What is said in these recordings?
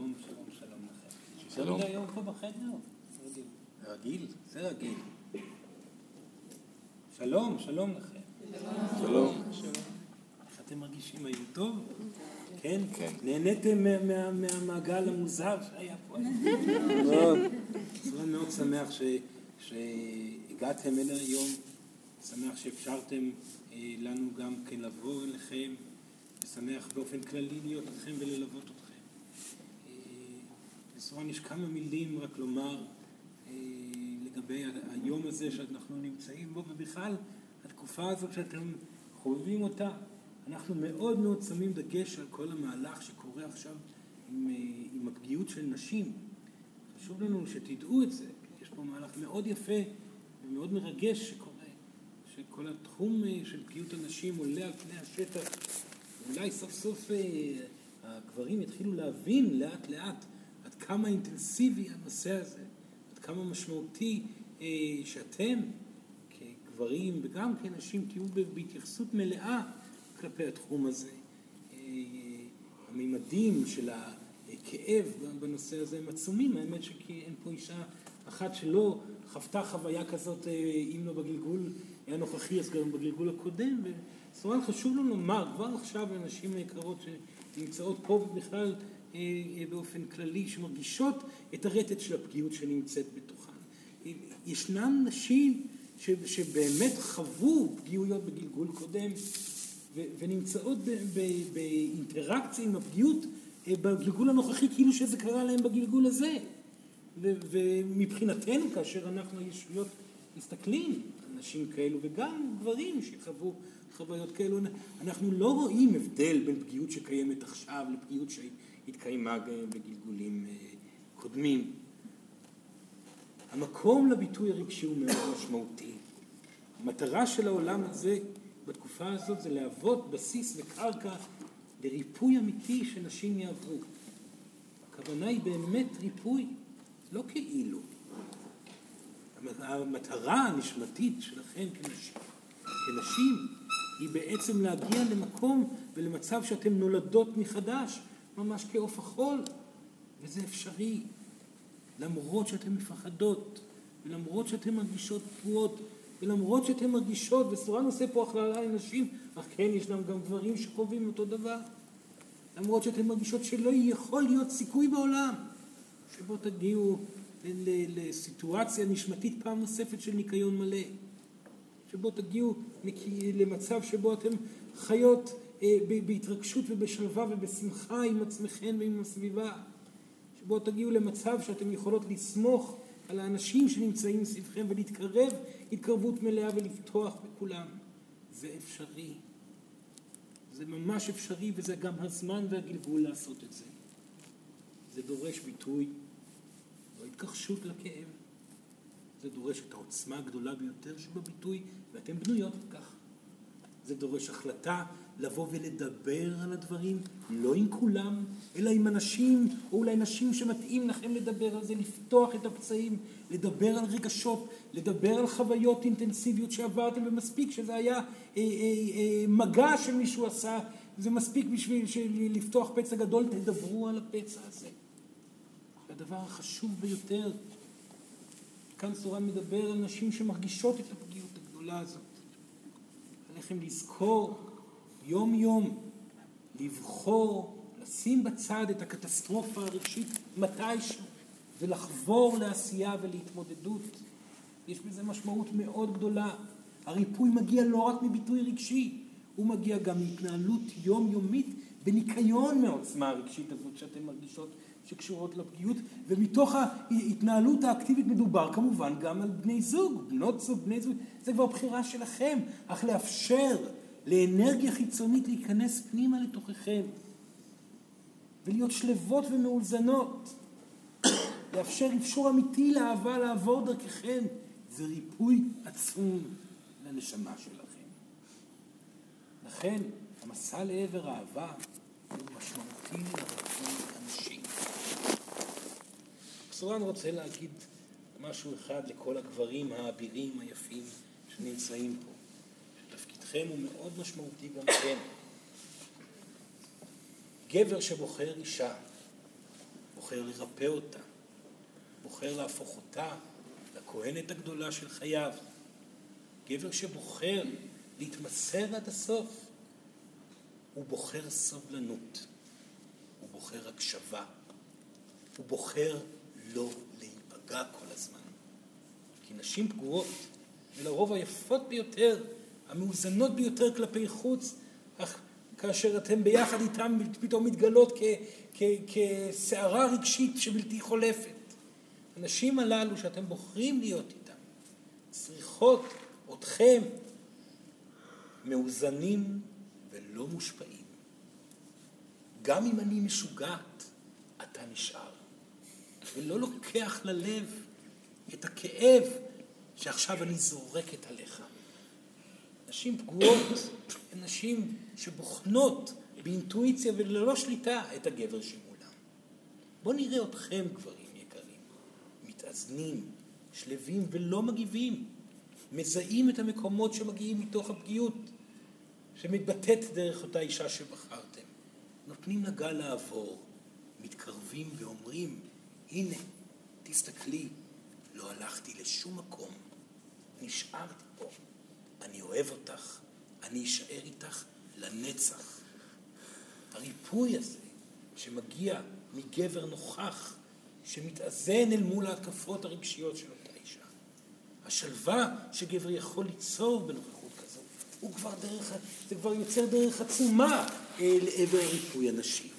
שלום, שלום, שלום לכם. שלום. היום פה בחדר? רגיל. רגיל? זה רגיל. שלום, שלום לכם. שלום. איך אתם מרגישים היום טוב? כן? כן. נהניתם מה- מה- מהמעגל המוזר שהיה פה? מאוד. אני מאוד שמח שהגעתם אליי היום, שמח שאפשרתם אה, לנו גם כן לבוא אליכם, ושמח באופן כללי להיות איתכם וללוות אתכם. בסורן יש כמה מילים רק לומר אה, לגבי היום הזה שאנחנו נמצאים בו, ובכלל התקופה הזאת שאתם חווים אותה. אנחנו מאוד מאוד שמים דגש על כל המהלך שקורה עכשיו עם, אה, עם הפגיעות של נשים. חשוב לנו שתדעו את זה. יש פה מהלך מאוד יפה ומאוד מרגש שקורה, שכל התחום אה, של פגיעות הנשים עולה על פני השטח. אולי סוף סוף אה, הגברים יתחילו להבין לאט לאט כמה אינטנסיבי הנושא הזה, עד כמה משמעותי אה, שאתם כגברים וגם כנשים תהיו בהתייחסות מלאה כלפי התחום הזה. אה, הממדים של הכאב בנושא הזה הם עצומים, האמת שכי אין פה אישה אחת שלא חוותה חוויה כזאת, אה, אם לא בגלגול הנוכחי, אז גם בגלגול הקודם. וסורן חשוב לנו לומר, כבר עכשיו לנשים היקרות שנמצאות פה ובכלל באופן כללי, שמרגישות את הרטט של הפגיעות שנמצאת בתוכן. אה, ישנן נשים ש- שבאמת חוו פגיעויות בגלגול קודם, ו- ונמצאות ב- ב- באינטראקציה עם הפגיעות אה, בגלגול הנוכחי, כאילו שזה קרה להם בגלגול הזה. ו- ומבחינתנו, כאשר אנחנו הישויות מסתכלים על נשים כאלו, וגם גברים שחוו חוויות כאלו, אנחנו לא רואים הבדל בין פגיעות שקיימת עכשיו לפגיעות שהתקיימה בגלגולים אה, קודמים. המקום לביטוי הרגשי הוא מאוד משמעותי. המטרה של העולם הזה בתקופה הזאת זה להוות בסיס וקרקע לריפוי אמיתי שנשים יעברו. הכוונה היא באמת ריפוי, לא כאילו. המטרה הנשמתית שלכם כנשים, כנשים היא בעצם להגיע למקום ולמצב שאתן נולדות מחדש, ממש כעוף החול, וזה אפשרי. למרות שאתן מפחדות, ולמרות שאתן מרגישות פגועות, ולמרות שאתן מרגישות, וסורן עושה פה הכללה לנשים, אך כן ישנם גם גברים שחווים אותו דבר. למרות שאתן מרגישות שלא יכול להיות סיכוי בעולם שבו תגיעו לסיטואציה נשמתית פעם נוספת של ניקיון מלא. שבו תגיעו למצב שבו אתן חיות בהתרגשות ובשלווה ובשמחה עם עצמכן ועם הסביבה. שבו תגיעו למצב שאתם יכולות לסמוך על האנשים שנמצאים סביבכם ולהתקרב התקרבות מלאה ולבטוח בכולם. זה אפשרי. זה ממש אפשרי וזה גם הזמן והגלגול לעשות את זה. זה דורש ביטוי, לא התכחשות לכאב. זה דורש את העוצמה הגדולה ביותר שבביטוי, ואתן בנויות לכך. זה דורש החלטה לבוא ולדבר על הדברים, לא עם כולם, אלא עם אנשים, או אולי נשים שמתאים לכם לדבר על זה, לפתוח את הפצעים, לדבר על רגשות, לדבר על חוויות אינטנסיביות שעברתם, ומספיק שזה היה אה, אה, אה, מגע שמישהו עשה, זה מספיק בשביל לפתוח פצע גדול, תדברו על הפצע הזה. זה הדבר החשוב ביותר. כאן סורן מדבר על נשים שמרגישות את הפגיעות הגדולה הזאת. עליכם לזכור יום יום, לבחור, לשים בצד את הקטסטרופה הרגשית מתישהו, ולחבור לעשייה ולהתמודדות. יש בזה משמעות מאוד גדולה. הריפוי מגיע לא רק מביטוי רגשי, הוא מגיע גם מהתנהלות יומיומית בניקיון מהעוצמה הרגשית הזאת שאתן מרגישות שקשורות לפגיעות, ומתוך ההתנהלות האקטיבית מדובר כמובן גם על בני זוג, בנות זוג, בני זוג, זה כבר בחירה שלכם, אך לאפשר לאנרגיה חיצונית להיכנס פנימה לתוככם ולהיות שלוות ומאוזנות, לאפשר אפשור אמיתי לאהבה לעבור דרככם, זה ריפוי עצום לנשמה שלכם. לכן המסע לעבר אהבה הוא משמעותי לרצון אנשים. סורן רוצה להגיד משהו אחד לכל הגברים האבירים היפים שנמצאים פה, שתפקידכם הוא מאוד משמעותי גם כן. גבר שבוחר אישה, בוחר לרפא אותה, בוחר להפוך אותה לכהנת הגדולה של חייו. גבר שבוחר להתמסר עד הסוף, הוא בוחר סובלנות, הוא בוחר הקשבה, הוא בוחר לא להיפגע כל הזמן. כי נשים פגועות, ולרוב היפות ביותר, המאוזנות ביותר כלפי חוץ, אך כאשר אתם ביחד איתם פתאום מתגלות כסערה רגשית שבלתי חולפת. הנשים הללו שאתם בוחרים להיות איתן צריכות אתכם מאוזנים ולא מושפעים. גם אם אני משוגעת, אתה נשאר. ולא לוקח ללב את הכאב שעכשיו אני זורקת עליך. נשים פגועות נשים שבוחנות באינטואיציה וללא שליטה את הגבר שמולם. בואו נראה אתכם, גברים יקרים, מתאזנים, שלווים ולא מגיבים, מזהים את המקומות שמגיעים מתוך הפגיעות, שמתבטאת דרך אותה אישה שבחרתם. נותנים לגל לעבור, מתקרבים ואומרים, הנה, תסתכלי, לא הלכתי לשום מקום, נשארתי פה, אני אוהב אותך, אני אשאר איתך לנצח. הריפוי הזה שמגיע מגבר נוכח, שמתאזן אל מול ההתקפות הרגשיות של אותה אישה. השלווה שגבר יכול ליצור בנוכחות כזו, הוא כבר דרך, זה כבר יוצר דרך עצומה לעבר הריפוי הנשי.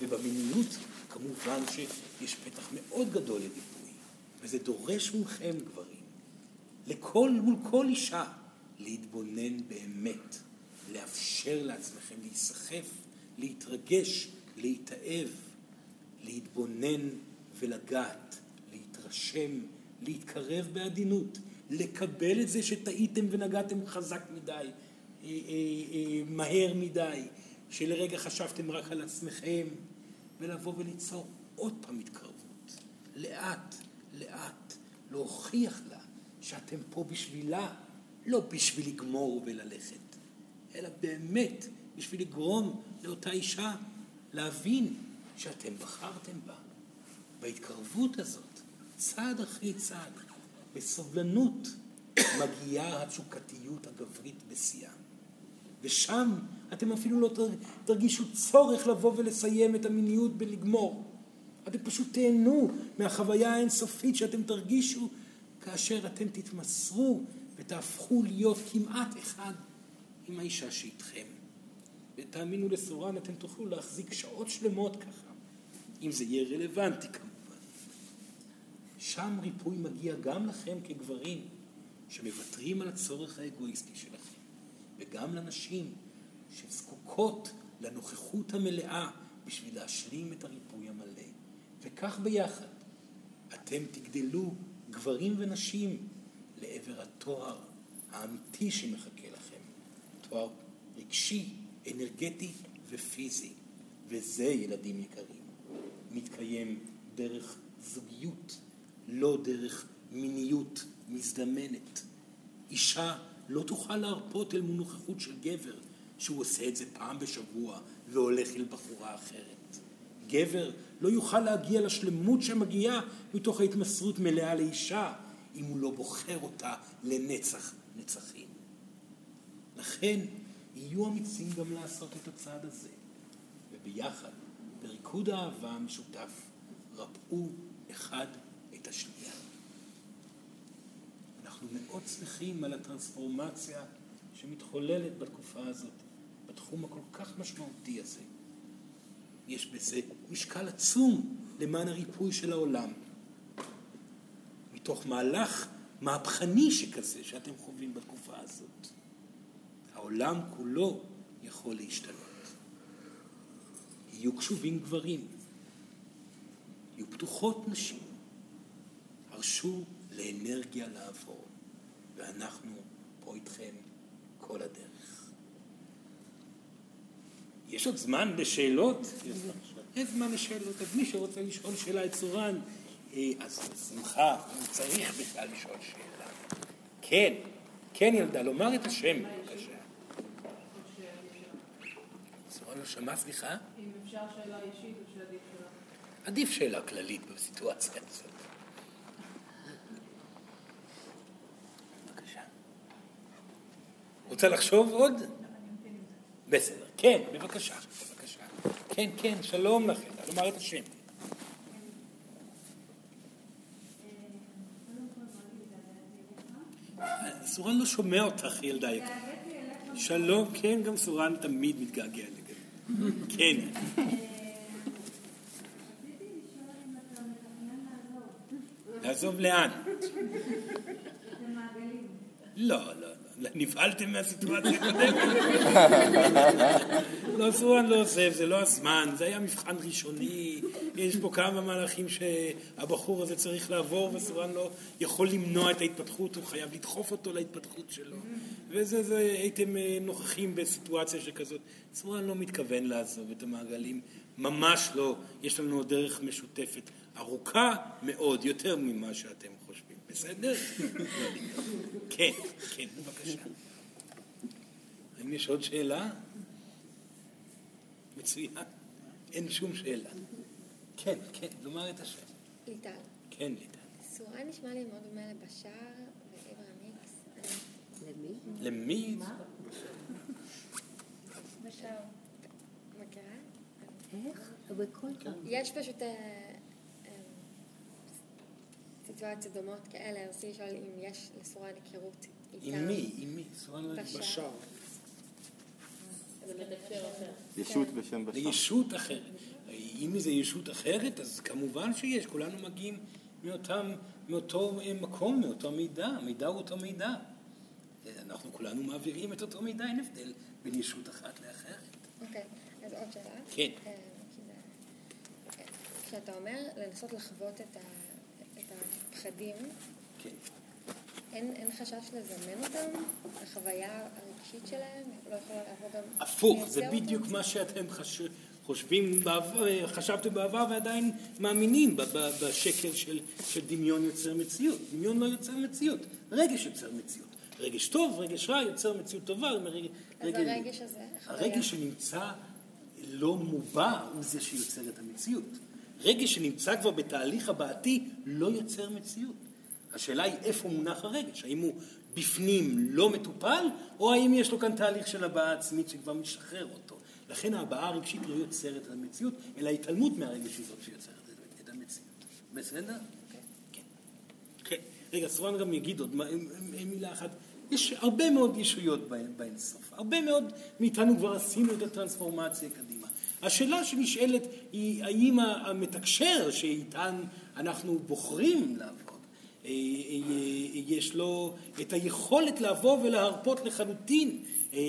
ובמיניות כמובן שיש פתח מאוד גדול לריפוי, וזה דורש מכם גברים, לכל, מול כל אישה, להתבונן באמת, לאפשר לעצמכם להיסחף, להתרגש, להתאהב, להתבונן ולגעת, להתרשם, להתקרב בעדינות, לקבל את זה שטעיתם ונגעתם חזק מדי, אה, אה, אה, מהר מדי, שלרגע חשבתם רק על עצמכם, ולבוא וליצור עוד פעם התקרבות, לאט, לאט, להוכיח לה שאתם פה בשבילה, לא בשביל לגמור וללכת, אלא באמת בשביל לגרום לאותה אישה להבין שאתם בחרתם בה. בהתקרבות הזאת, צעד אחרי צעד, בסובלנות, מגיעה התשוקתיות הגברית בשיאה. ושם אתם אפילו לא תרגישו צורך לבוא ולסיים את המיניות בלגמור. אתם פשוט תהנו מהחוויה האינסופית שאתם תרגישו כאשר אתם תתמסרו ותהפכו להיות כמעט אחד עם האישה שאיתכם. ותאמינו לסורן, אתם תוכלו להחזיק שעות שלמות ככה, אם זה יהיה רלוונטי כמובן. שם ריפוי מגיע גם לכם כגברים, שמוותרים על הצורך האגואיסטי שלכם, וגם לנשים שזקוקות לנוכחות המלאה בשביל להשלים את הריפוי המלא. וכך ביחד אתם תגדלו גברים ונשים לעבר התואר האמיתי שמחכה לכם. תואר רגשי, אנרגטי ופיזי. וזה, ילדים יקרים, מתקיים דרך זוגיות, לא דרך מיניות מזדמנת. אישה לא תוכל להרפות אל מול נוכחות של גבר שהוא עושה את זה פעם בשבוע והולך אל בחורה אחרת. גבר לא יוכל להגיע לשלמות שמגיעה מתוך ההתמסרות מלאה לאישה אם הוא לא בוחר אותה לנצח נצחים. לכן יהיו אמיצים גם לעשות את הצעד הזה, וביחד, בריקוד האהבה המשותף, רפאו אחד את השנייה. אנחנו מאוד שמחים על הטרנספורמציה שמתחוללת בתקופה הזאת, בתחום הכל כך משמעותי הזה. יש בזה משקל עצום למען הריפוי של העולם. מתוך מהלך מהפכני שכזה שאתם חווים בתקופה הזאת. העולם כולו יכול להשתנות. יהיו קשובים גברים, יהיו פתוחות נשים, הרשו לאנרגיה לעבור, ואנחנו פה איתכם כל הדרך. יש עוד זמן לשאלות? אין זמן לשאלות, אז מי שרוצה לשאול שאלה את צורן, אה, אז בשמחה, הוא צריך בכלל לשאול שאלה. כן, כן ילדה, לומר את השם, בבקשה. צורן לא שמע, סליחה? אם אפשר שאלה אישית או שעדיף שלך. עדיף שאלה כללית בסיטואציה הזאת. בבקשה. רוצה לחשוב עוד? בסדר. כן, בבקשה. בבקשה. כן, כן, שלום לכם. לומר את השם. סורן לא שומע אותך, ילדה יקרה. שלום, כן, גם סורן תמיד מתגעגע לגבי. כן. לעזוב לאן? לא, לא, לא. נבהלתם מהסיטואציה הקודמת? לא, סורן לא עוזב, זה לא הזמן, זה היה מבחן ראשוני, יש פה כמה מהלכים שהבחור הזה צריך לעבור, וסורן לא יכול למנוע את ההתפתחות, הוא חייב לדחוף אותו להתפתחות שלו. וזה, זה, הייתם אה, נוכחים בסיטואציה שכזאת. סורן לא מתכוון לעזוב את המעגלים, ממש לא. יש לנו דרך משותפת ארוכה מאוד, יותר ממה שאתם חושבים. בסדר? כן, כן, בבקשה. האם יש עוד שאלה? מצוין. אין שום שאלה. כן, כן, לומר את השם. ליטל. כן, ליטל. סורה נשמע לי מאוד דומה לבשאר ואיברהימיקס. למי? למי? בשאר. מכירה? איך? יש פשוט אה, סיטואציות דומות כאלה, רציתי לשאול אם יש לסורן היכרות איתם. עם מי? עם מי? סורן בשער. בשער. ישות בשם זה בשם. ישות אחרת. אם זה ישות אחרת, אז כמובן שיש, כולנו מגיעים מאותם, מאותו אה, מקום, מאותו מידע, המידע הוא אותו מידע. אנחנו כולנו מעבירים את אותו מידע, אין הבדל בין ישות אחת לאחרת. אוקיי, אז עוד שאלה. כן. אה, כשאתה אומר לנסות לחוות את ה- את הפחדים, כן. אין אין חשש לזמן אותם? החוויה הרגשית שלהם לא יכולה לעבור גם... הפוך, זה בדיוק אותם? מה שאתם חש... חושבים, בעבר, חשבתם בעבר ועדיין מאמינים בשקר של, של דמיון יוצר מציאות. דמיון לא יוצר מציאות, רגש יוצר מציאות. רגש טוב, רגש רע יוצר מציאות טובה. אז הרגש הזה, החוויה- הרגש שנמצא לא מובע הוא זה שיוצר את המציאות. רגש שנמצא כבר בתהליך הבעתי לא יוצר מציאות. השאלה היא איפה מונח הרגש, האם הוא בפנים לא מטופל, או האם יש לו כאן תהליך של הבעה עצמית שכבר משחרר אותו. לכן ההבעה הרגשית לא יוצרת את המציאות, אלא ההתעלמות מהרגש היא זאת שיוצרת את- המציאות. בסדר? כן. כן. רגע, סורן גם יגיד עוד מילה אחת. יש הרבה מאוד ישויות באינסוף. הרבה מאוד מאיתנו כבר עשינו את הטרנספורמציה קדימה. השאלה שנשאלת היא האם המתקשר שאיתן אנחנו בוחרים לעבוד, אה, אה, יש לו את היכולת לבוא ולהרפות לחלוטין אה, אה,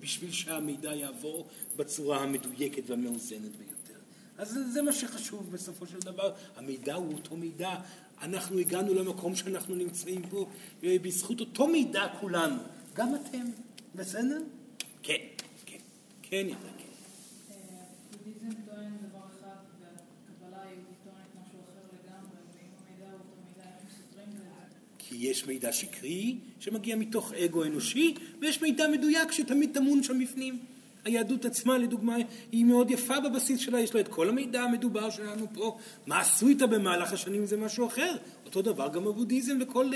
בשביל שהמידע יעבור בצורה המדויקת והמאוזנת ביותר. אז זה- מה שחשוב בסופו של דבר. המידע הוא אותו מידע. אנחנו הגענו למקום שאנחנו נמצאים בו אה, בזכות אותו מידע כולנו. גם אתם. בסדר? כן, כן. כן, ידע, כן. בודהיזם טוען דבר אחד והקבלה היהודית טוענת משהו אחר לגמרי, ואם המידע הוא אותו מידע, איך מסתדרים בזה? כי יש מידע שקרי שמגיע מתוך אגו אנושי, ויש מידע מדויק שתמיד טמון שם בפנים. היהדות עצמה, לדוגמה, היא מאוד יפה בבסיס שלה, יש לה את כל המידע המדובר שלנו פה. מה עשו איתה במהלך השנים זה משהו אחר. אותו דבר גם בבודהיזם וכל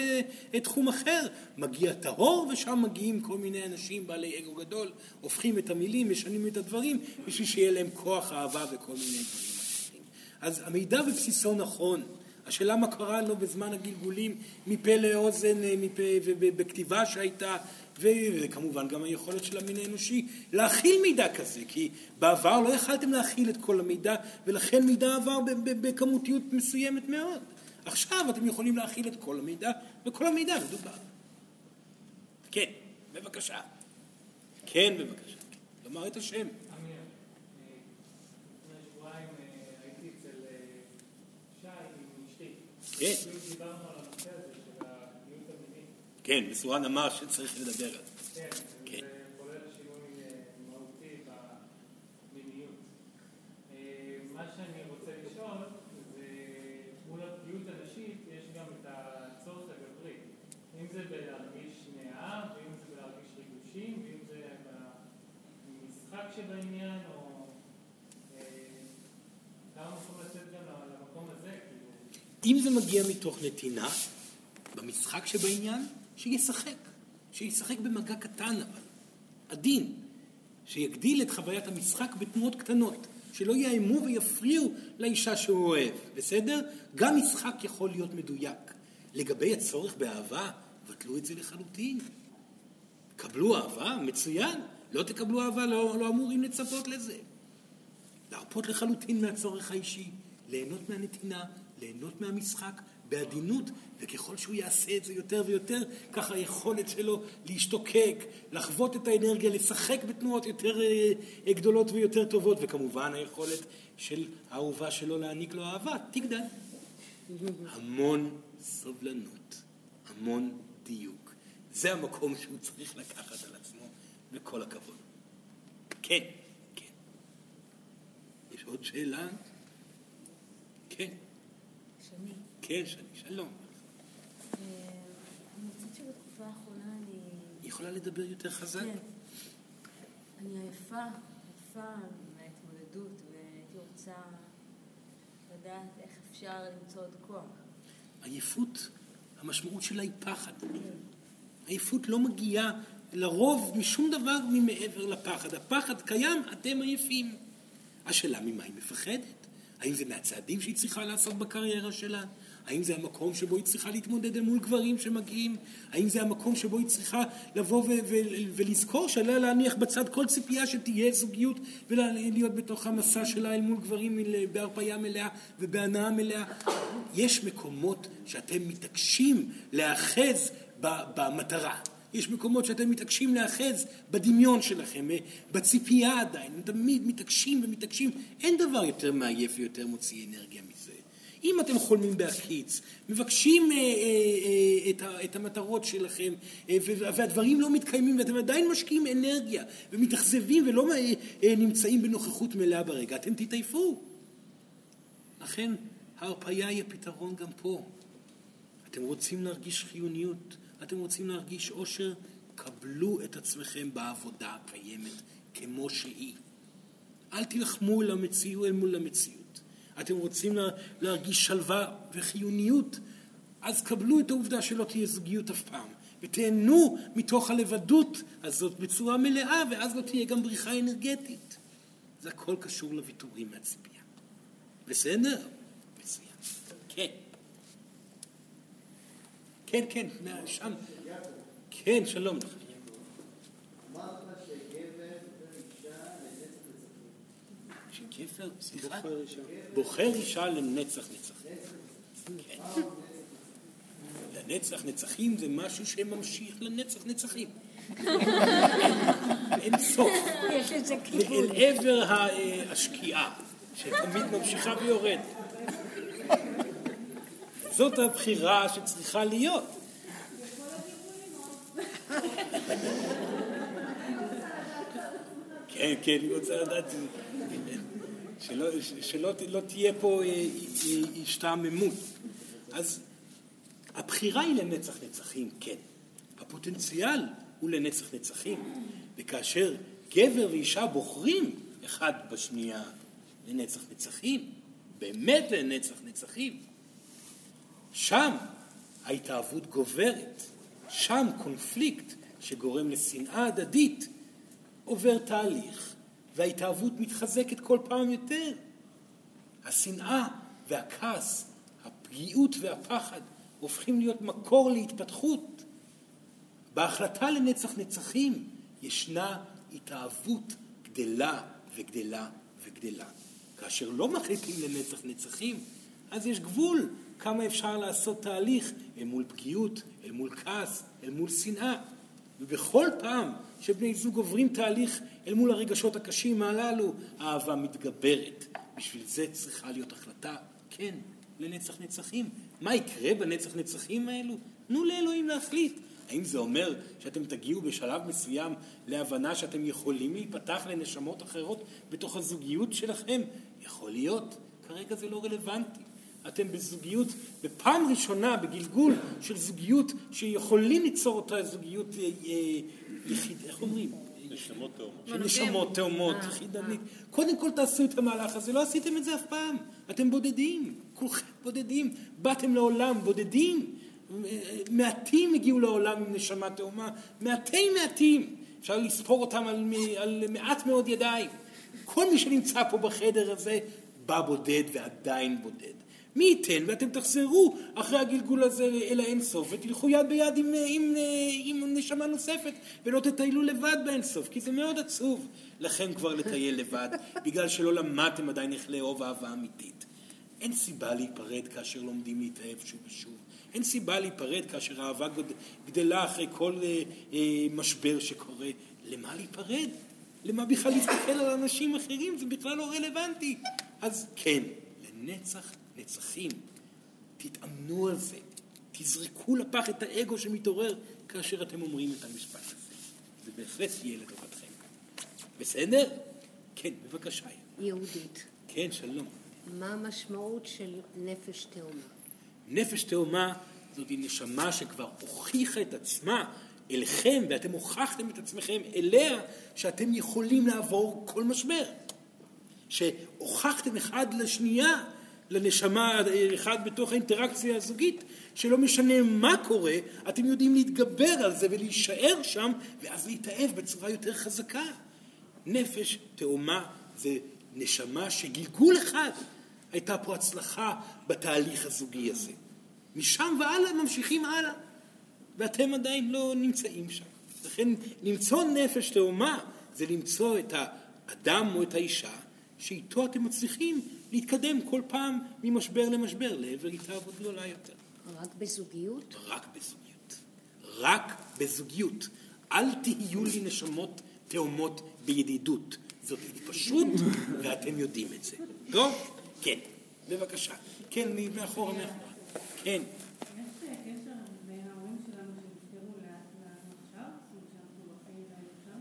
uh, תחום אחר. מגיע טהור, ושם מגיעים כל מיני אנשים בעלי אגו גדול, הופכים את המילים, משנים את הדברים, בשביל שיהיה להם כוח אהבה וכל מיני דברים אחרים. אז המידע בבסיסו נכון. השאלה מה קרה לו בזמן הגלגולים מפה לאוזן, אה, מפה, ובכתיבה שהייתה, וכמובן גם היכולת של המין האנושי להכיל מידע כזה, כי בעבר לא יכלתם להכיל את כל המידע, ולכן מידע עבר בכמותיות מסוימת מאוד. עכשיו אתם יכולים להכיל את כל המידע, וכל המידע מדובר. כן, בבקשה. כן, בבקשה. לומר את השם. אמיר, אה, לפני שבועיים אה, הייתי אצל אה, שי עם אשתי. כן, בדיוק דיברנו על הנושא הזה של הגיוס המיני. כן, וסורן אמר שצריך לדבר על זה. כן, כן. זה כולל שינוי אה, מהותי במיניות. אה, מה שאני רוצה לשאול זה מול הפגיעות הנשית יש גם את הצורך הגברי. אם זה בלהרגיש נאה, ואם זה בלהרגיש ריגושים, ואם זה במשחק שבעניין, או אה, כמה מקומות אם זה מגיע מתוך נתינה, במשחק שבעניין, שישחק. שישחק במגע קטן אבל, עדין. שיגדיל את חוויית המשחק בתנועות קטנות. שלא יאיימו ויפריעו לאישה שהוא אוהב, בסדר? גם משחק יכול להיות מדויק. לגבי הצורך באהבה, בטלו את זה לחלוטין. קבלו אהבה, מצוין. לא תקבלו אהבה, לא, לא אמורים לצפות לזה. להרפות לחלוטין מהצורך האישי, ליהנות מהנתינה, ליהנות מהמשחק, בעדינות, וככל שהוא יעשה את זה יותר ויותר, ככה היכולת שלו להשתוקק, לחוות את האנרגיה, לשחק בתנועות יותר אה, גדולות ויותר טובות, וכמובן היכולת של האהובה שלו להעניק לו אהבה, תגדל. המון סובלנות, המון דיוק. זה המקום שהוא צריך לקחת על עצמו, וכל הכבוד. כן, כן. יש עוד שאלה? כן. כן, שני, שלום. אה, אני חושבת שבתקופה האחרונה אני... היא יכולה לדבר יותר חזק? כן. אני עייפה, עייפה מההתמודדות, והייתי רוצה לדעת איך אפשר למצוא עוד כוח. עייפות, המשמעות שלה היא פחד. עייפות לא מגיעה לרוב משום דבר ממעבר לפחד. הפחד קיים, אתם עייפים. השאלה ממה היא מפחדת? האם זה מהצעדים שהיא צריכה לעשות בקריירה שלה? האם זה המקום שבו היא צריכה להתמודד אל מול גברים שמגיעים? האם זה המקום שבו היא צריכה לבוא ולזכור שעליה להניח בצד כל ציפייה שתהיה זוגיות ולהיות בתוך המסע שלה אל מול גברים בהרפאיה מלאה ובהנאה מלאה? יש מקומות שאתם מתעקשים להאחז במטרה. יש מקומות שאתם מתעקשים להאחז בדמיון שלכם, אה, בציפייה עדיין, תמיד מתעקשים ומתעקשים. אין דבר יותר מעייף ויותר מוציא אנרגיה מזה. אם אתם חולמים בהקיץ, מבקשים אה, אה, אה, את, ה, את המטרות שלכם, אה, והדברים לא מתקיימים, ואתם עדיין משקיעים אנרגיה, ומתאכזבים ולא אה, אה, נמצאים בנוכחות מלאה ברגע, אתם תתעייפו. לכן ההרפאיה היא הפתרון גם פה. אתם רוצים להרגיש חיוניות, אתם רוצים להרגיש אושר, קבלו את עצמכם בעבודה הקיימת כמו שהיא. אל תילחמו אל המציאות, אל מול המציאות. אתם רוצים להרגיש שלווה וחיוניות, אז קבלו את העובדה שלא תהיה זוגיות אף פעם, ותהנו מתוך הלבדות הזאת בצורה מלאה, ואז לא תהיה גם בריחה אנרגטית. זה הכל קשור לוויתורים מהציפייה. בסדר? מצוין. כן. כן, כן, שם. כן, שלום לך. שגבר, סליחה, בוחר אישה לנצח נצחים. כן. לנצח נצחים זה משהו שממשיך לנצח נצחים. אין סוף. יש לזה כיוון. אל עבר השקיעה, שתמיד ממשיכה ויורדת. זאת הבחירה שצריכה להיות. כן, כן, אני רוצה לדעת שלא, שלא לא תהיה פה אה, אה, השתעממות. אז הבחירה היא לנצח נצחים, כן. הפוטנציאל הוא לנצח נצחים. וכאשר גבר ואישה בוחרים אחד בשנייה לנצח נצחים, באמת לנצח נצחים, שם ההתאהבות גוברת, שם קונפליקט שגורם לשנאה הדדית עובר תהליך, וההתאהבות מתחזקת כל פעם יותר. השנאה והכעס, הפגיעות והפחד הופכים להיות מקור להתפתחות. בהחלטה לנצח נצחים ישנה התאהבות גדלה וגדלה וגדלה. כאשר לא מחליטים לנצח נצחים, אז יש גבול כמה אפשר לעשות תהליך אל מול פגיעות, אל מול כעס, אל מול שנאה. ובכל פעם שבני זוג עוברים תהליך אל מול הרגשות הקשים הללו, האהבה מתגברת. בשביל זה צריכה להיות החלטה, כן, לנצח נצחים. מה יקרה בנצח נצחים האלו? תנו לאלוהים להחליט. האם זה אומר שאתם תגיעו בשלב מסוים להבנה שאתם יכולים להיפתח לנשמות אחרות בתוך הזוגיות שלכם? יכול להיות. כרגע זה לא רלוונטי. אתם בזוגיות, בפעם ראשונה בגלגול של זוגיות שיכולים ליצור אותה זוגיות אה, אה, יחיד, איך אומרים? נשמות תאומות. נשמות תאומות, יחידנית. קודם כל תעשו את המהלך הזה, לא עשיתם את זה אף פעם. אתם בודדים, כולכם בודדים. באתם לעולם בודדים. מעטים הגיעו לעולם עם נשמה תאומה, מעטי מעטים. אפשר לספור אותם על, על מעט מאוד ידיים. כל מי שנמצא פה בחדר הזה בא בודד ועדיין בודד. מי ייתן ואתם תחזרו אחרי הגלגול הזה אל האינסוף ותלכו יד ביד עם, עם, עם נשמה נוספת ולא תטיילו לבד באינסוף כי זה מאוד עצוב לכם כבר לטייל לבד בגלל שלא למדתם עדיין איך לאהוב אהבה אמיתית. אין סיבה להיפרד כאשר לומדים להתאהב שוב ושוב. אין סיבה להיפרד כאשר האהבה גד- גדלה אחרי כל אה, אה, משבר שקורה. למה להיפרד? למה בכלל להסתכל על אנשים אחרים? זה בכלל לא רלוונטי. אז כן, לנצח נצחים. תתאמנו על זה. תזרקו לפח את האגו שמתעורר כאשר אתם אומרים את המשפט הזה. זה בהחלט יהיה לטובתכם. בסדר? כן, בבקשה. יהודית, כן, שלום. מה המשמעות של נפש תאומה? נפש תאומה זאת נשמה שכבר הוכיחה את עצמה אליכם, ואתם הוכחתם את עצמכם אליה, שאתם יכולים לעבור כל משבר. שהוכחתם אחד לשנייה, לנשמה אחד בתוך האינטראקציה הזוגית, שלא משנה מה קורה, אתם יודעים להתגבר על זה ולהישאר שם, ואז להתאהב בצורה יותר חזקה. נפש תאומה זה נשמה שגלגול אחד הייתה פה הצלחה בתהליך הזוגי הזה. משם והלאה ממשיכים הלאה, ואתם עדיין לא נמצאים שם. לכן למצוא נפש תאומה זה למצוא את האדם או את האישה שאיתו אתם מצליחים להתקדם כל פעם ממשבר למשבר לעבר התאהבות גדולה יותר. רק בזוגיות? רק בזוגיות. רק בזוגיות. אל תהיו לי נשמות תאומות בידידות. זאת התפשרות, ואתם יודעים את זה. טוב? כן. בבקשה. כן, מאחורה, מאחורה. כן. יש קשר בין ההורים שלנו שנפטרו לעכשיו? זאת אומרת שאנחנו בחיים והיינו שם?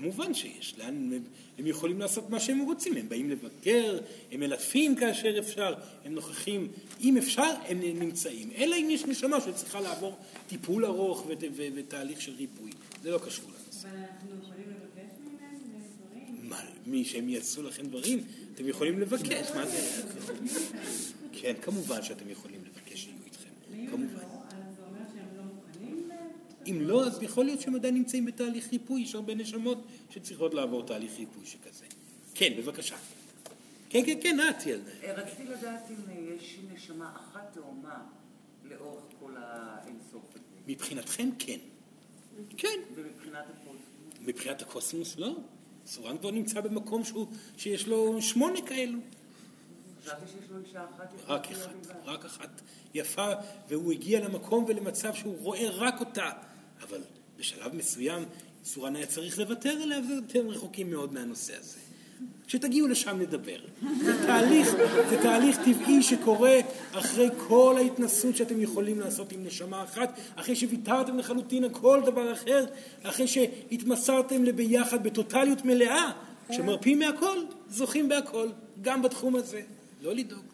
כמובן שיש, לאן הם, הם יכולים לעשות מה שהם רוצים, הם באים לבקר, הם מלטפים כאשר אפשר, הם נוכחים, אם אפשר הם נמצאים, אלא אם יש נשמה שצריכה לעבור טיפול ארוך ות, ו, ותהליך של ריפוי, זה לא קשור לנושא. אבל אנחנו יכולים לבקש מהם דברים? מה, מי שהם יעשו לכם דברים, אתם יכולים לבקש, מה זה? כן, כמובן שאתם יכולים לבקש שיהיו איתכם, ואם כמובן. לא, אז זה אומר שהם לא מוכנים? ל- אם לא, אז יכול להיות שהם עדיין נמצאים בתהליך ריפוי, יש הרבה נשמות שצריכות לעבור תהליך ריפוי שכזה. כן, בבקשה. כן, כן, כן, את ילדה. אה, רציתי לדעת אם אה, יש נשמה אחת תאומה לאורך כל האינסוף הזה, מבחינתכם כן. כן. ומבחינת הקוסמוס. מבחינת הקוסמוס לא. סורן כבר נמצא במקום שהוא, שיש לו שמונה כאלו. חשבתי שיש לו אישה אחת. רק אחת. רק אחת יפה, והוא הגיע למקום ולמצב שהוא רואה רק אותה. אבל בשלב מסוים סורן היה צריך לוותר עליה, ואתם רחוקים מאוד מהנושא הזה. כשתגיעו לשם נדבר. זה תהליך, זה תהליך טבעי שקורה אחרי כל ההתנסות שאתם יכולים לעשות עם נשמה אחת, אחרי שוויתרתם לחלוטין על כל דבר אחר, אחרי שהתמסרתם לביחד בטוטליות מלאה, כשמרפים מהכל, זוכים בהכל, גם בתחום הזה. לא לדאוג.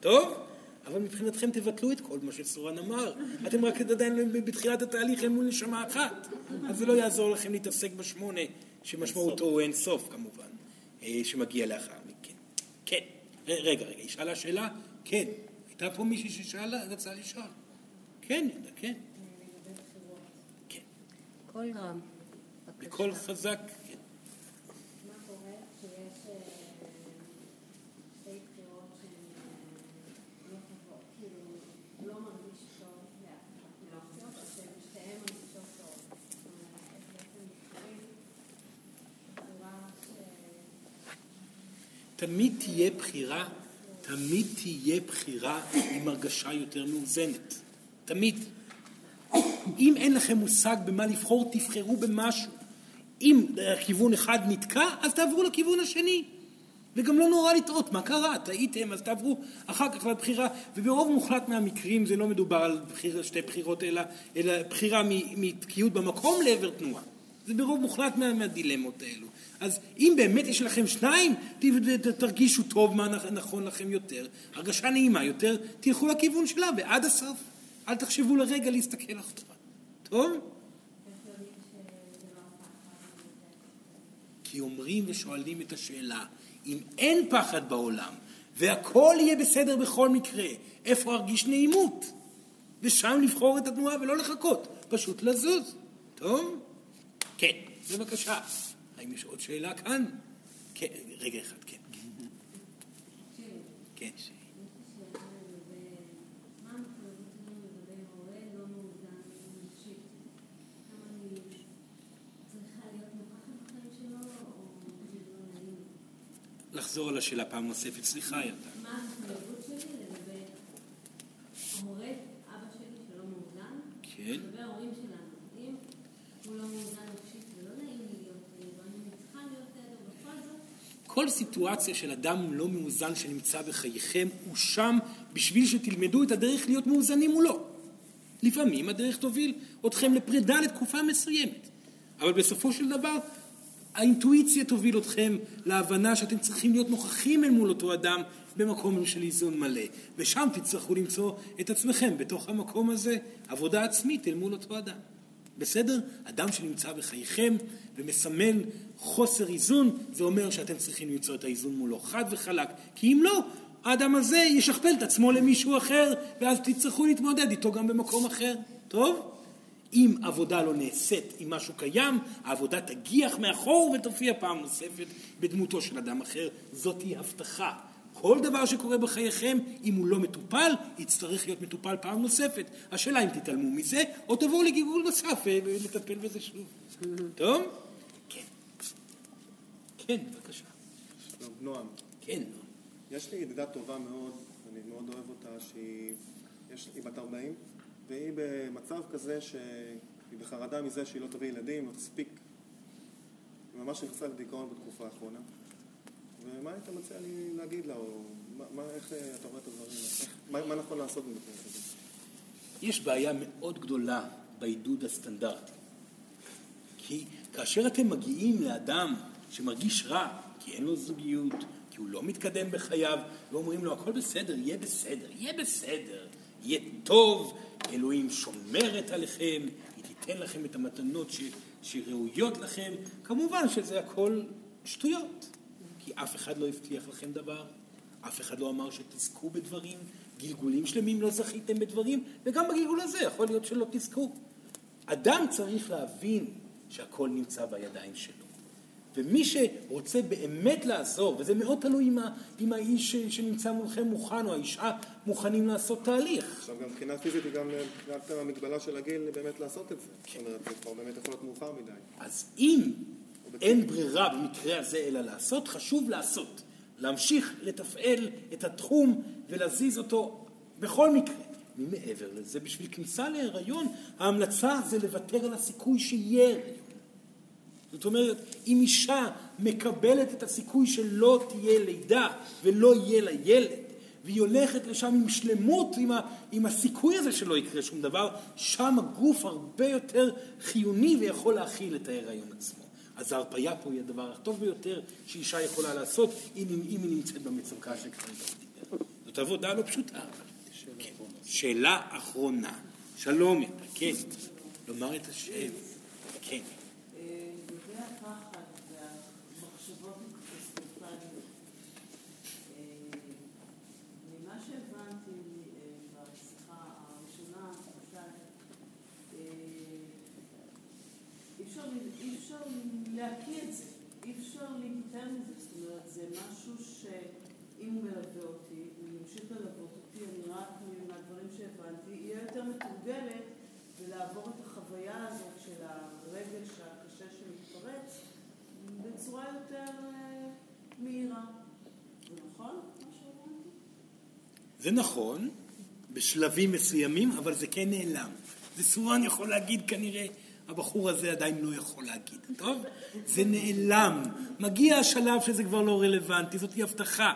טוב? אבל מבחינתכם תבטלו את כל מה שסורן אמר. אתם רק עדיין בתחילת התהליך אל מול נשמה אחת. אז זה לא יעזור לכם להתעסק בשמונה, שמשמעותו הוא אין סוף כמובן, אה, שמגיע לאחר מכן. כן. ר- רגע, רגע, היא שאלה שאלה? כן. הייתה פה מישהי ששאלה, רצה לשאול. כן, ידע, כן. כן. קול רם. בקול חזק, כן. מה קורה כשיש אה, שתי בחירות שהן אה, לא טובות, כאילו, הוא לא מרגיש טוב לאף אחת מהאופציות, או ששתיהן מרגישות טוב. זאת אומרת, איך בעצם בוחרים בצורה ש... תמיד תהיה בחירה, תמיד תהיה בחירה עם הרגשה יותר מאוזנת. תמיד. אם אין לכם מושג במה לבחור, תבחרו במשהו. אם הכיוון אחד נתקע, אז תעברו לכיוון השני. וגם לא נורא לטעות, מה קרה? טעיתם, אז תעברו אחר כך לבחירה. וברוב מוחלט מהמקרים זה לא מדובר על בחיר, שתי בחירות, אלא, אלא בחירה מתקיעות במקום לעבר תנועה. זה ברוב מוחלט מה, מהדילמות האלו. אז אם באמת יש לכם שניים, ת- ת- תרגישו טוב מה נכ- נכון לכם יותר, הרגשה נעימה יותר, תלכו לכיוון שלה ועד הסוף. אל תחשבו לרגע להסתכל אחורה. טוב? כי אומרים ושואלים את השאלה, אם אין פחד בעולם, והכל יהיה בסדר בכל מקרה, איפה ארגיש נעימות? ושם לבחור את התנועה ולא לחכות, פשוט לזוז. טוב? כן, בבקשה. האם יש עוד שאלה כאן? כן, רגע אחד, כן. כן. הורה לא לא? לחזור על השאלה פעם נוספת, סליחה ילדה. מה המחויבות שלי לגבי ההורה, אבא שלי שלא מאוזן? כן. לגבי ההורים שלנו, אם הוא לא מאוזן נפשית ולא נעים לי להיות לידו, אני צריכה להיות לידו בכל זאת. כל סיטואציה של אדם לא מאוזן שנמצא בחייכם הוא שם בשביל שתלמדו את הדרך להיות מאוזנים מולו. לפעמים הדרך תוביל אתכם לפרידה לתקופה מסוימת, אבל בסופו של דבר האינטואיציה תוביל אתכם להבנה שאתם צריכים להיות נוכחים אל מול אותו אדם במקום של איזון מלא, ושם תצטרכו למצוא את עצמכם בתוך המקום הזה, עבודה עצמית אל מול אותו אדם. בסדר? אדם שנמצא בחייכם ומסמן חוסר איזון, זה אומר שאתם צריכים למצוא את האיזון מולו חד וחלק, כי אם לא, האדם הזה ישכפל את עצמו למישהו אחר, ואז תצטרכו להתמודד איתו גם במקום אחר. טוב? אם עבודה לא נעשית עם משהו קיים, העבודה תגיח מאחור ותופיע פעם נוספת בדמותו של אדם אחר. זאת היא הבטחה. כל דבר שקורה בחייכם, אם הוא לא מטופל, יצטרך להיות מטופל פעם נוספת. השאלה אם תתעלמו מזה, או תבואו לגלגול נוסף ולטפל בזה שוב. טוב? כן. כן, בבקשה. נועם, כן. יש לי ידידה טובה מאוד, אני מאוד אוהב אותה, שהיא יש, בת 40, והיא במצב כזה שהיא בחרדה מזה שהיא לא תביא ילדים, לא תספיק. היא ממש נכנסה לדיכאון בתקופה האחרונה. ומה היית מציע לי להגיד לה, או מה, מה, איך אה, אתה רואה את הדברים, איך, מה, מה נכון לעשות במקום כזה? יש בעיה מאוד גדולה בעידוד הסטנדרטי. כי כאשר אתם מגיעים לאדם שמרגיש רע, כי אין לו זוגיות, כי הוא לא מתקדם בחייו, ואומרים לו, הכל בסדר, יהיה בסדר, יהיה בסדר, יהיה טוב, אלוהים שומרת עליכם, היא תיתן לכם את המתנות ש... שראויות לכם, כמובן שזה הכל שטויות. כי אף אחד לא הבטיח לכם דבר, אף אחד לא אמר שתזכו בדברים, גלגולים שלמים לא זכיתם בדברים, וגם בגלגול הזה יכול להיות שלא תזכו. אדם צריך להבין שהכל נמצא בידיים שלו. ומי שרוצה באמת לעזור, וזה מאוד תלוי אם, האיש שנמצא מולכם מוכן או האישה מוכנים לעשות תהליך. עכשיו גם מבחינה פיזית וגם אה, מבחינת המגבלה של הגיל באמת לעשות את זה. זאת אומרת, זה כבר באמת יכול להיות מאוחר מדי. אז אם אין ברירה במקרה הזה אלא לעשות, חשוב לעשות. להמשיך לתפעל את התחום ולהזיז אותו בכל מקרה. ממעבר לזה, בשביל כניסה להיריון, ההמלצה זה לוותר על הסיכוי שיהיה הריון. זאת אומרת, אם אישה מקבלת את הסיכוי שלא תהיה לידה ולא יהיה לה ילד, והיא הולכת לשם עם שלמות, עם, ה, עם הסיכוי הזה שלא יקרה שום דבר, שם הגוף הרבה יותר חיוני ויכול להכיל את ההיריון עצמו. אז ההרפאיה פה היא הדבר הטוב ביותר שאישה יכולה לעשות אם, אם היא נמצאת במצוקה שכרגע הוא דיבר. זאת עבודה לא פשוטה. כן. שאלה אחרונה. שלום, כן. לומר את השם. כן. לגבי הפחד והמחשבות הקטסטרופליות, אה, ממה שהבנתי אה, בשיחה הראשונה, למשל, אה, אי אפשר, אי אפשר להקיא את זה, אי אפשר להיפטר מזה, זאת אומרת, זה משהו שאם הוא מלווה אותי, הוא ימשיך ללוות אותי, אני רק מהדברים שהבנתי, אהיה יותר מתורגלת ולעבור את החוויה הזאת של הרגש הקשה שמתפרץ בצורה יותר אה, מהירה. זה נכון מה שאמרתי? זה נכון, בשלבים מסוימים, אבל זה כן נעלם. זה סורן יכול להגיד כנראה, הבחור הזה עדיין לא יכול להגיד, טוב? זה נעלם. מגיע השלב שזה כבר לא רלוונטי, זאת הבטחה.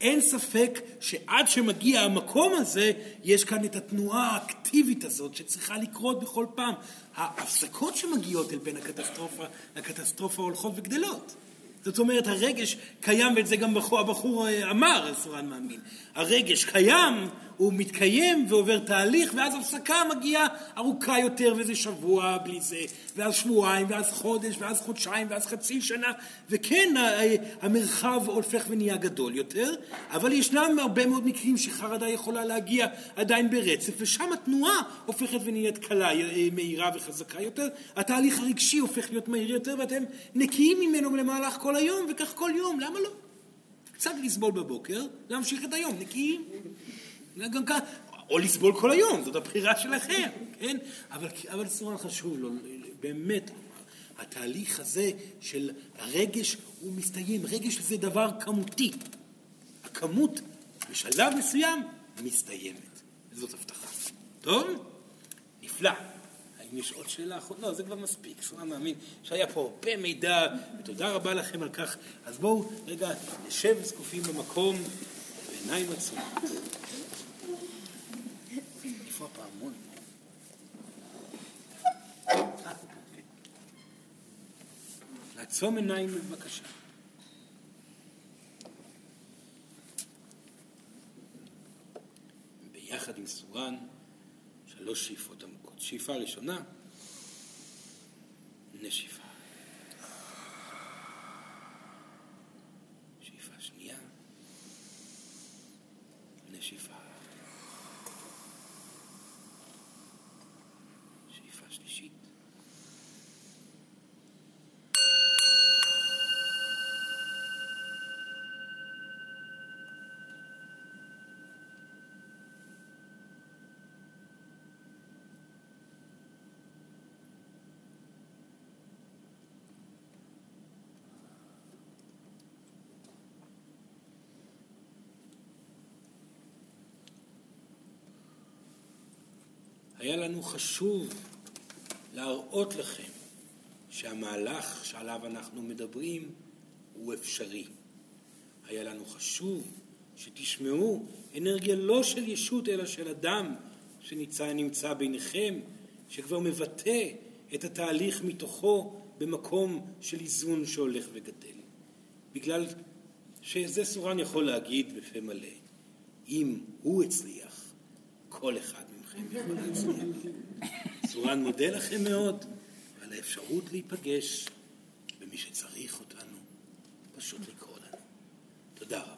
אין ספק שעד שמגיע המקום הזה, יש כאן את התנועה האקטיבית הזאת שצריכה לקרות בכל פעם. ההפסקות שמגיעות אל בין הקטסטרופה לקטסטרופה הולכות וגדלות. זאת אומרת, הרגש קיים, ואת זה גם הבחור, אה, אמר, סורן מאמין. הרגש קיים, הוא מתקיים ועובר תהליך, ואז הפסקה מגיעה ארוכה יותר, וזה שבוע בלי זה, ואז שבועיים, ואז חודש, ואז חודשיים, ואז חצי שנה, וכן, המרחב הופך ונהיה גדול יותר, אבל ישנם הרבה מאוד מקרים שחרדה יכולה להגיע עדיין ברצף, ושם התנועה הופכת ונהיית קלה, אה, מהירה וחזקה יותר, התהליך הרגשי הופך להיות מהיר יותר, ואתם נקיים ממנו למהלך כל היום, וכך כל יום, למה לא? קצת לסבול בבוקר, להמשיך את היום, נקיים. גם כאן, או לסבול כל היום, זאת הבחירה שלכם, כן? אבל, אבל סורן חשוב לו, באמת, התהליך הזה של הרגש הוא מסתיים, רגש זה דבר כמותי. הכמות בשלב מסוים מסתיימת, זאת הבטחה. טוב? נפלא. האם יש עוד שאלה אחת? לא, זה כבר מספיק. סורן מאמין שהיה פה הרבה מידע, ותודה רבה לכם על כך. אז בואו רגע נשב זקופים במקום, בעיניים עצומות. איפה הפעמון? לעצום עיניים בבקשה. ביחד עם סורן, שלוש שאיפות עמוקות. שאיפה ראשונה, נשיפה. שאיפה שנייה, נשיפה. שאיפה שלישית. היה לנו חשוב להראות לכם שהמהלך שעליו אנחנו מדברים הוא אפשרי. היה לנו חשוב שתשמעו אנרגיה לא של ישות אלא של אדם שנמצא נמצא ביניכם, שכבר מבטא את התהליך מתוכו במקום של איזון שהולך וגדל. בגלל שזה סורן יכול להגיד בפה מלא, אם הוא הצליח, כל אחד. צורן מודה לכם מאוד על האפשרות להיפגש במי שצריך אותנו, פשוט לקרוא לנו. תודה רבה.